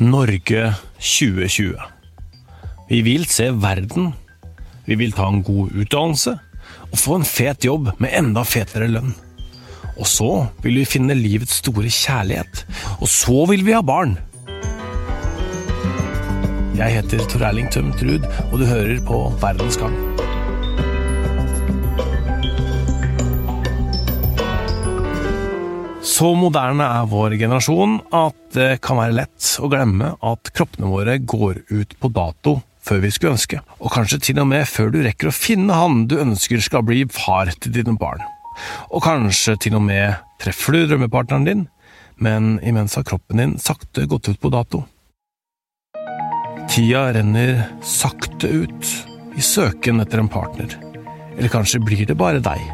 Norge 2020. Vi vil se verden. Vi vil ta en god utdannelse og få en fet jobb med enda fetere lønn. Og så vil vi finne livets store kjærlighet. Og så vil vi ha barn. Jeg heter Tor Erling Tømt Ruud, og du hører på Verdens gang. Så moderne er vår generasjon at det kan være lett å glemme at kroppene våre går ut på dato før vi skulle ønske, og kanskje til og med før du rekker å finne han du ønsker skal bli far til dine barn. Og kanskje til og med treffer du drømmepartneren din, men imens har kroppen din sakte gått ut på dato. Tida renner sakte ut i søken etter en partner. Eller kanskje blir det bare deg,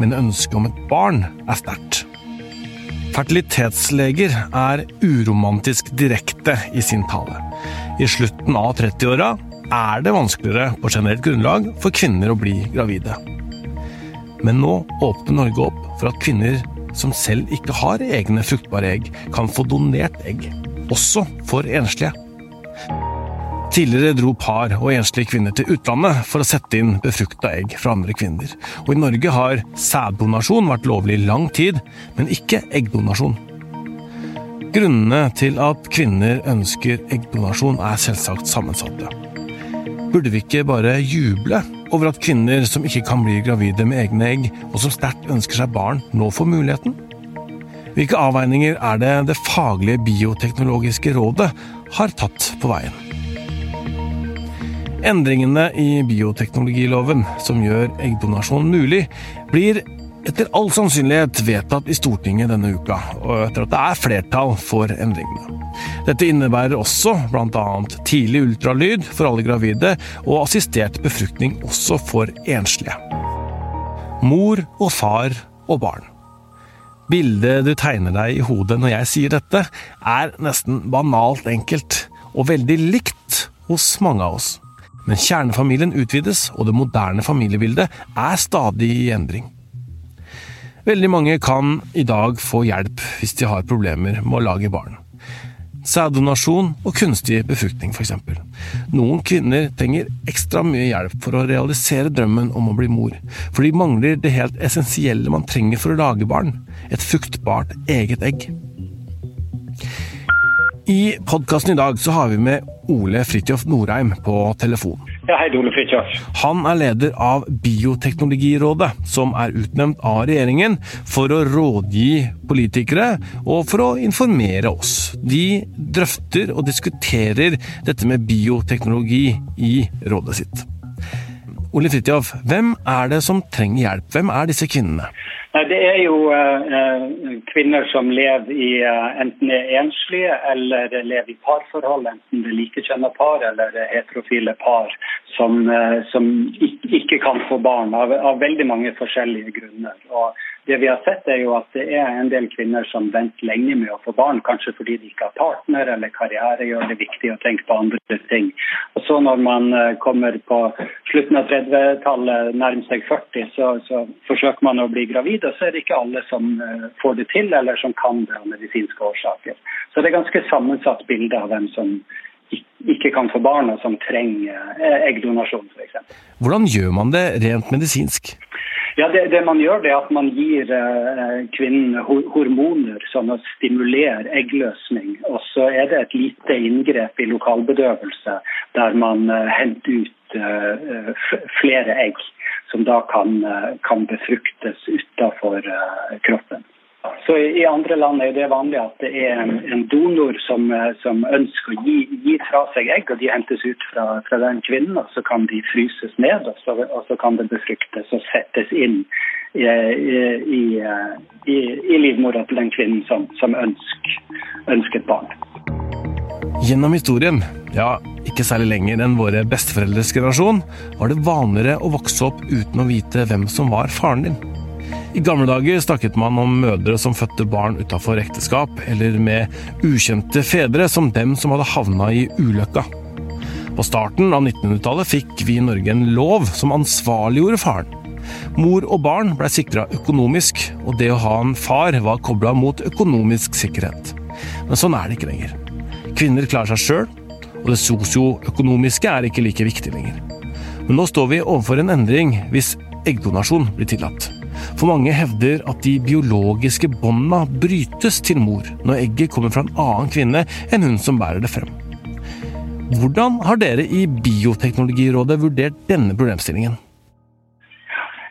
men ønsket om et barn er sterkt. Fertilitetsleger er uromantisk direkte i sin tale. I slutten av 30-åra er det vanskeligere på generelt grunnlag for kvinner å bli gravide. Men nå åpner Norge opp for at kvinner som selv ikke har egne fruktbare egg, kan få donert egg. Også for enslige. Tidligere dro par og enslige kvinner til utlandet for å sette inn befrukta egg fra andre kvinner. Og i Norge har sæddonasjon vært lovlig i lang tid, men ikke eggdonasjon. Grunnene til at kvinner ønsker eggdonasjon er selvsagt sammensatte. Burde vi ikke bare juble over at kvinner som ikke kan bli gravide med egne egg, og som sterkt ønsker seg barn, nå får muligheten? Hvilke avveininger er det det faglige bioteknologiske rådet har tatt på veien? Endringene i bioteknologiloven som gjør eggdonasjon mulig, blir etter all sannsynlighet vedtatt i Stortinget denne uka, og etter at det er flertall for endringene. Dette innebærer også bl.a. tidlig ultralyd for alle gravide, og assistert befruktning også for enslige. Mor og far og barn. Bildet du tegner deg i hodet når jeg sier dette, er nesten banalt enkelt, og veldig likt hos mange av oss. Men kjernefamilien utvides, og det moderne familiebildet er stadig i endring. Veldig mange kan i dag få hjelp hvis de har problemer med å lage barn. Sæddonasjon og kunstig befruktning, f.eks. Noen kvinner trenger ekstra mye hjelp for å realisere drømmen om å bli mor, for de mangler det helt essensielle man trenger for å lage barn et fruktbart eget egg. I podkasten i dag så har vi med Ole Fridtjof Norheim på telefon. Ja, Hei, Ole Fridtjof. Han er leder av Bioteknologirådet, som er utnevnt av regjeringen for å rådgi politikere og for å informere oss. De drøfter og diskuterer dette med bioteknologi i rådet sitt. Ole Fridtjof, hvem er det som trenger hjelp? Hvem er disse kvinnene? Nei, Det er jo eh, kvinner som lever i eh, enten er enslige eller lever i parforhold, enten det er likekjønna par eller heterofile par, som, eh, som ikke kan få barn av, av, veldig mange forskjellige grunner. Og det vi har sett er jo at det er en del kvinner som venter lenge med å få barn, kanskje fordi de ikke har partner eller karriere gjør det viktig å tenke på andre ting. Og så når man eh, kommer på slutten av 30-tallet, nærmer seg 40, så, så, forsøker man å bli gravid, og så er det ikke alle som eh, får det til, eller som kan det av medisinske årsaker. Så det er ganske sammensatt bilde av hvem som ikke kan få barn, og som trenger eh, eggdonasjon f.eks. Hvordan gjør man det rent medisinsk? Ja, det, det, man gjør, det er at man gir eh, kvinnen hormoner som stimulerer stimulere eggløsning. Og så er det et lite inngrep i lokalbedøvelse der man eh, henter ut eh, flere egg som da kan, eh, kan befruktes utafor eh, kroppen. Så I andre land er det vanlig at det er en donor som, eh, som ønsker å gi, gi, fra seg egg, og de hentes ut fra, fra, den kvinnen. og Så kan de fryses ned, og så, og så kan det befruktes og settes inn i, i, i, i livmora til den kvinnen som, som ønsker, ønsker et barn. Gjennom historien, ja, ikke særlig lenger enn våre besteforeldres generasjon, var det vanligere å vokse opp uten å vite hvem som var faren din. I gamle dager snakket man om mødre som fødte barn utafor ekteskap, eller med ukjente fedre som dem som hadde havna i ulykka. På starten av 1900-tallet fikk vi i Norge en lov som ansvarliggjorde faren. Mor og barn blei sikra økonomisk, og det å ha en far var kobla mot økonomisk sikkerhet. Men sånn er det ikke lenger. Kvinner klarer seg sjøl, og det sosioøkonomiske er ikke like viktig lenger. Men nå står vi overfor en endring hvis eggdonasjon blir tillatt. For mange hevder at de biologiske båndene brytes til mor når egget kommer fra en annen kvinne enn hun som bærer det frem. Hvordan har dere i Bioteknologirådet vurdert denne problemstillingen?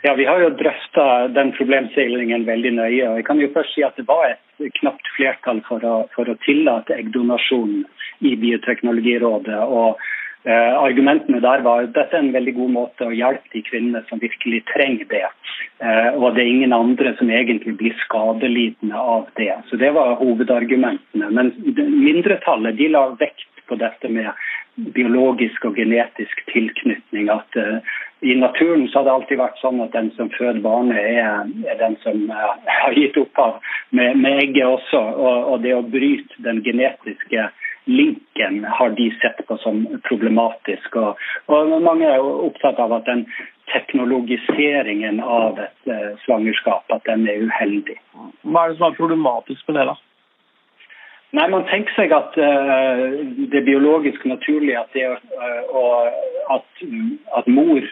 Ja, Vi har jo drøfta den problemstillingen veldig nøye. og jeg kan jo først si at Det var et knapt flertall for å, for å tillate eggdonasjon i Bioteknologirådet. og argumentene der var at dette er en veldig god måte å hjelpe de kvinnene som virkelig trenger det. Eh, og det er ingen andre som egentlig blir skadelidende av det. Så Det var hovedargumentene. Men mindretallet de la vekt på dette med biologisk og genetisk tilknytning. At uh, I naturen så har det alltid vært sånn at den som føder barnet, er, er den som uh, har gitt opphav med, med egget også. Og, og, det å bryte den genetiske linken har de sett på som problematisk. Og, og mange er opptatt av at den teknologiseringen av et uh, svangerskap at den er uheldig. Hva er det som er problematisk med det? da? Nei, Man tenker seg at uh, det biologisk naturlig at, det, uh, at, at mor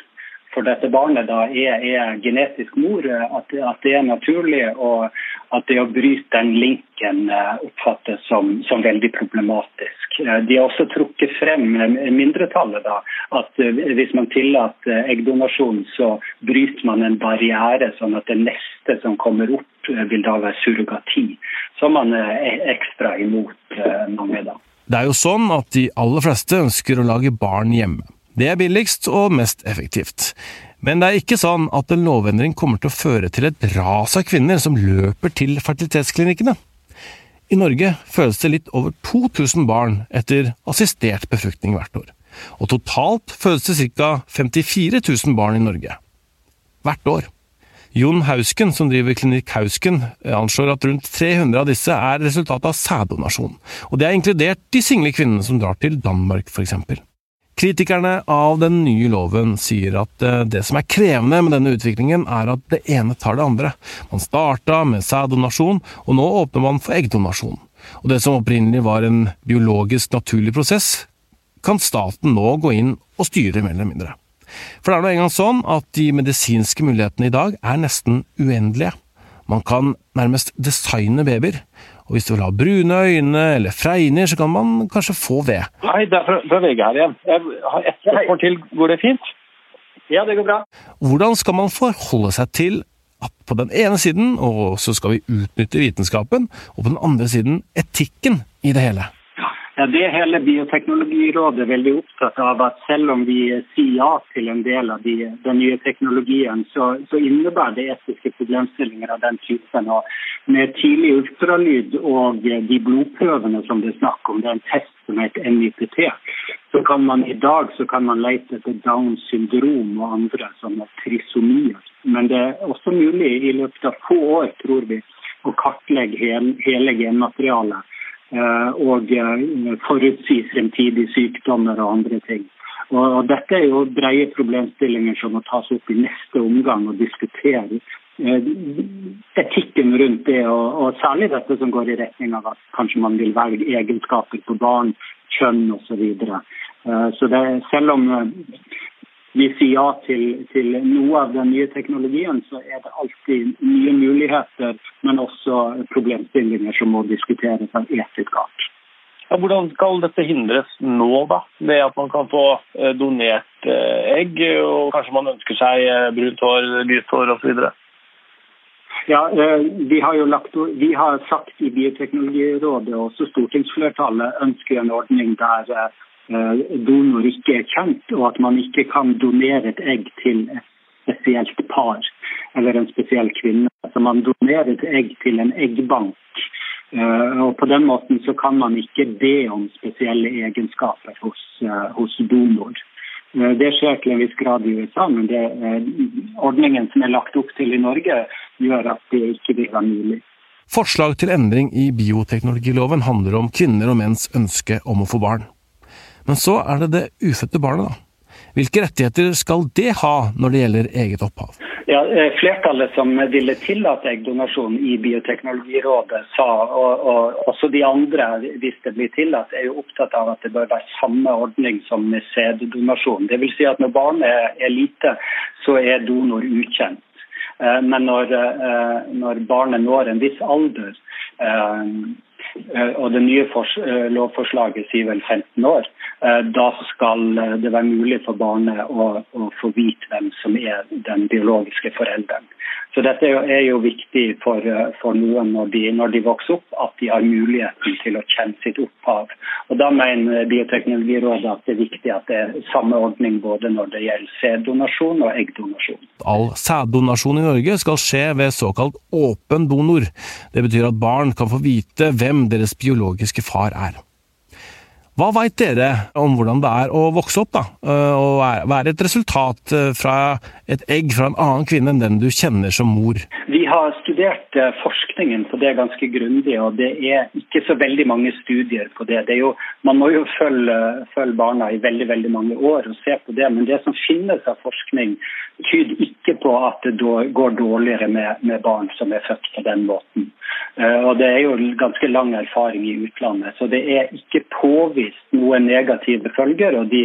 for dette barnet da er, er genetisk mor, at, at, det er naturlig, og at det å bryte den linken eh, oppfattes som, som veldig problematisk. Eh, de har også trukket frem mindretallet da, at eh, hvis man tillater eggdonasjon, så bryter man en barriere, sånn at det neste som kommer opp, vil da være surrogati. Så man er ekstra imot mange da. Det er jo sånn at de aller fleste ønsker å lage barn hjemme. Det er billigst og mest effektivt. Men det er ikke sånn at en lovendring kommer til å føre til et ras av kvinner som løper til fertilitetsklinikkene. I Norge fødes det litt over 2000 barn etter assistert befruktning hvert år. Og totalt fødes det ca. 54 000 barn i Norge. Hvert år. Jon Hausken, som driver Klinikk Hausken, anslår at rundt 300 av disse er resultatet av sæddonasjon. Og det er inkludert de single kvinnene som drar til Danmark, f.eks. Kritikerne av den nye loven sier at eh, det som er krevende med denne utviklingen, er at det ene tar det andre. Man starta med sæddonasjon, og nå åpner man for eggdonasjon. Og det som opprinnelig var en biologisk naturlig prosess, kan staten nå gå inn og styre mer eller mindre. For det er nå engang sånn at de medisinske mulighetene i dag er nesten uendelige. Man kan nærmest designe babyer, og hvis du vil ha brune øyne eller fregner, så kan man kanskje få det. Hei, det er fra, fra VG her igjen. Jeg har ett spørsmål til. Går det fint? Ja, det går bra. Hvordan skal man forholde seg til at på den ene siden, og så skal vi utnytte vitenskapen, og på den andre siden etikken i det hele? Ja, Det hele Bioteknologirådet veldig opptatt av at selv om vi sier ja til en del av de, den nye teknologien, så, så, innebærer det etiske problemstillinger av den typen. Og med tidlig ultralyd og de blodprøvene som det er snakk om, det er en test som heter NIPT, så kan man i dag så kan man lete etter Downs syndrom og andre sånne trisomier. Men det er også mulig i løpet av få år, tror vi, å kartlegge hele, genmaterialet og eh, forutsi fremtidige sykdommer og andre ting. Og Dette er jo breie problemstillinger som må tas opp i neste omgang og diskutere eh, etikken rundt det, og, særlig dette som går i retning av at kanskje man vil velge egenskaper på barn, kjønn osv. Så, videre. så selv om vi sier ja til, til, noe av den nye teknologien, så er det alltid nye muligheter, men også problemstillinger som må diskuteres av etisk art. Ja, hvordan skal dette hindres nå, da? Det at man kan få eh, donert eh, egg, og kanskje man ønsker seg eh, brunt hår, lyst hår osv.? Ja, vi har jo lagt, vi har sagt i Bioteknologirådet, og også stortingsflertallet ønsker en ordning der donor ikke er kjent, og at man ikke kan donere et egg til et spesielt par eller en spesiell kvinne. Altså man donerer et egg til en eggbank. Eh, og På den måten så kan man ikke be om spesielle egenskaper hos, eh, hos donor. Det skjer til en viss grad i USA, men det, ordningen som er lagt opp til i Norge, gjør at det ikke være mulig. Forslag til endring i bioteknologiloven handler om kvinner og menns ønske om å få barn. Men så er det det ufødte barnet, da. Hvilke rettigheter skal det ha når det gjelder eget opphav? Ja, eh, Flertallet som ville tillate eggdonasjon i Bioteknologirådet sa, og, og, også de andre, hvis det blir tillatt, er jo opptatt av at det bør være samme ordning som med sæddonasjon. Dvs. Si at når barnet er lite, så er donor ukjent. Eh, men når, eh, når barnet når en viss alder, og det nye lovforslaget sier vel 15 år, Eh, da skal eh, det være mulig for barnet å, å, få vite hvem som er den biologiske forelderen. Så Dette er jo viktig for, eh, for noen når de, når de, vokser opp, at de har muligheten til å kjenne sitt opphav. Og Da mener Bioteknologirådet at det er viktig at det er samme ordning både når det gjelder sæddonasjon og eggdonasjon. All sæddonasjon i Norge skal skje ved såkalt åpen donor. Det betyr at barn kan få vite hvem deres biologiske far er. Hva veit dere om hvordan det er å vokse opp, da, eh, og være et resultat eh, fra et egg fra en annen kvinne enn den du kjenner som mor? Vi har studert eh, forskningen på det ganske grundig, og det er ikke så veldig mange studier på det. det jo, man må jo følge, følge, barna i veldig veldig mange år og se på det, men det som finnes av forskning, tyder ikke på at det går dårligere med, med barn som er født på den måten. Og Det er jo ganske lang erfaring i utlandet, så det er ikke påvist noen negative følger. og De,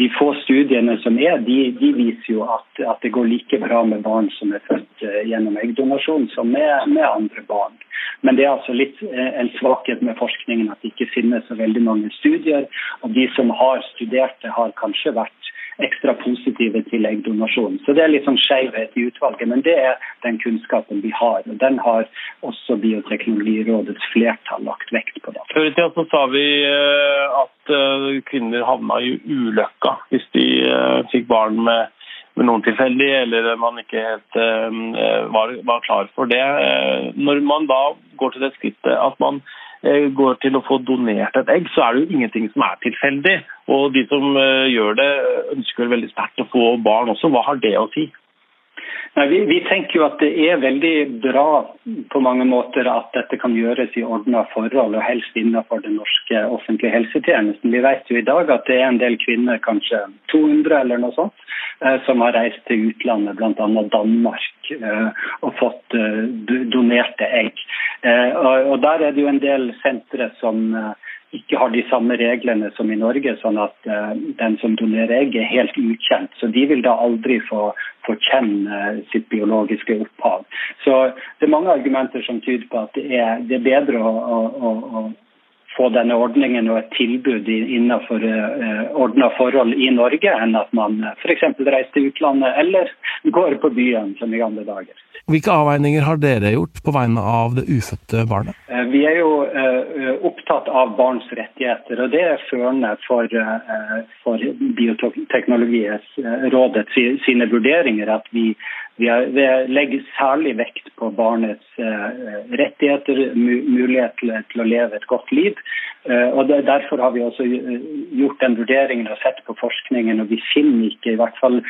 de få studiene som er, de, de viser jo at, at, det går like bra med barn som er født eh, gjennom eggdonasjon, som med, med andre barn. Men det er altså litt eh, en svakhet med forskningen at det ikke finnes så veldig mange studier. Og de som har studert det, har kanskje vært ekstra positive til eggdonasjon. Så det er litt sånn skjevhet i utvalget, men det er den kunnskapen vi har. og Den har også Bioteknologirådets flertall lagt vekt på. Det. Før i tida så sa vi eh, at eh, kvinner havna i ulykka hvis de eh, fikk barn med med noen tilfeldig, eller man ikke helt var, var, klar for det. Når man da går til det skrittet at man går til å få donert et egg, så er det jo ingenting som er tilfeldig. Og de som gjør det, ønsker veldig sterkt å få barn også. Hva har det å si? Nei, vi, vi, tenker jo at det er veldig bra på mange måter at dette kan gjøres i ordna forhold, og helst innenfor den norske offentlige helsetjenesten. Vi vet jo i dag at det er en del kvinner, kanskje 200 eller noe sånt, eh, som har reist til utlandet, bl.a. Danmark, og fått donerte egg. Eh, og Der er det jo en del sentre som eh, ikke har de samme reglene som i Norge, sånn at uh, den som donerer egg er helt ukjent. Så de vil da aldri få, få kjenne sitt biologiske opphav. Så det er mange argumenter som tyder på at det er, det er bedre å, å, å, få denne ordningen og et tilbud innenfor uh, ordna forhold i Norge, enn at man f.eks. reiser til utlandet eller går på byen som i gamle dager. Hvilke avveininger har dere gjort på vegne av det ufødte barnet? Eh, vi er jo opptatt av barns rettigheter, og det er førende for, for Bioteknologirådet sine vurderinger. At vi, vi, er, vi, legger særlig vekt på barnets eh, rettigheter, mulighet til, til, å leve et godt liv. og det, Derfor har vi også gjort den vurderingen og sett på forskningen, og vi finner ikke, i hvert fall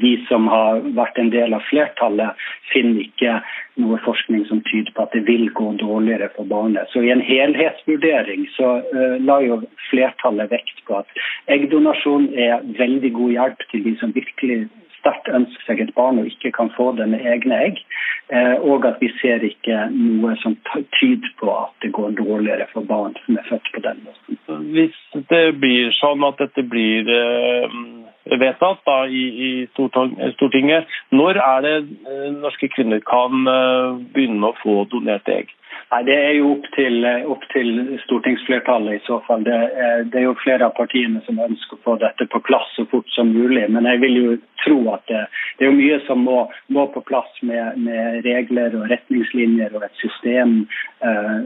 de som har vært en del av flertallet, finner ikke noe forskning som tyder på at det vil gå dårligere for barnet. Så I en helhetsvurdering så uh, la jo flertallet vekt på at eggdonasjon er veldig god hjelp til de som virkelig sterkt ønsker seg et barn og ikke kan få det med egne egg. Uh, og at vi ser ikke noe som tyder på at det går dårligere for barn som er født på den måten. Hvis det blir sånn at dette blir uh vedtatt da, i, i, Stortinget. Når er det eh, norske kvinner kan eh, begynne å få donerte egg? Nei, Det er jo opp til, opp til stortingsflertallet i så fall. Det er, det er, jo flere av partiene som ønsker å få dette på plass så fort som mulig. Men jeg vil jo tro at det, det er mye som må, må på plass med, med, regler og retningslinjer og et system eh,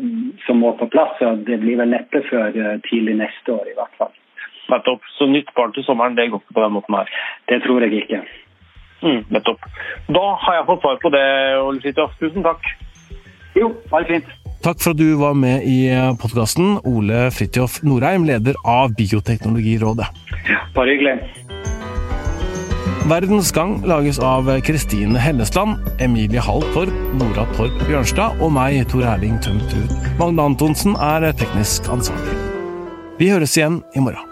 som må på plass. og Det blir vel neppe før eh, tidlig neste år i hvert fall. Nettopp. Så nytt barn til sommeren, det går ikke på den måten her? Det tror jeg ikke. Mm, nettopp. Da har jeg fått svar på det, Ole Fridtjof. Tusen takk. Jo, bare fint. Takk for at du var med i podkasten, Ole Fridtjof Norheim, leder av Bioteknologirådet. Ja, bare hyggelig. Verdens Gang lages av Kristine Hellesland, Emilie Hall Torp, Nora Torp Bjørnstad og meg, Tor Erling Tømt Ruud. Magne Antonsen er teknisk ansvarlig. Vi høres igjen i morgen.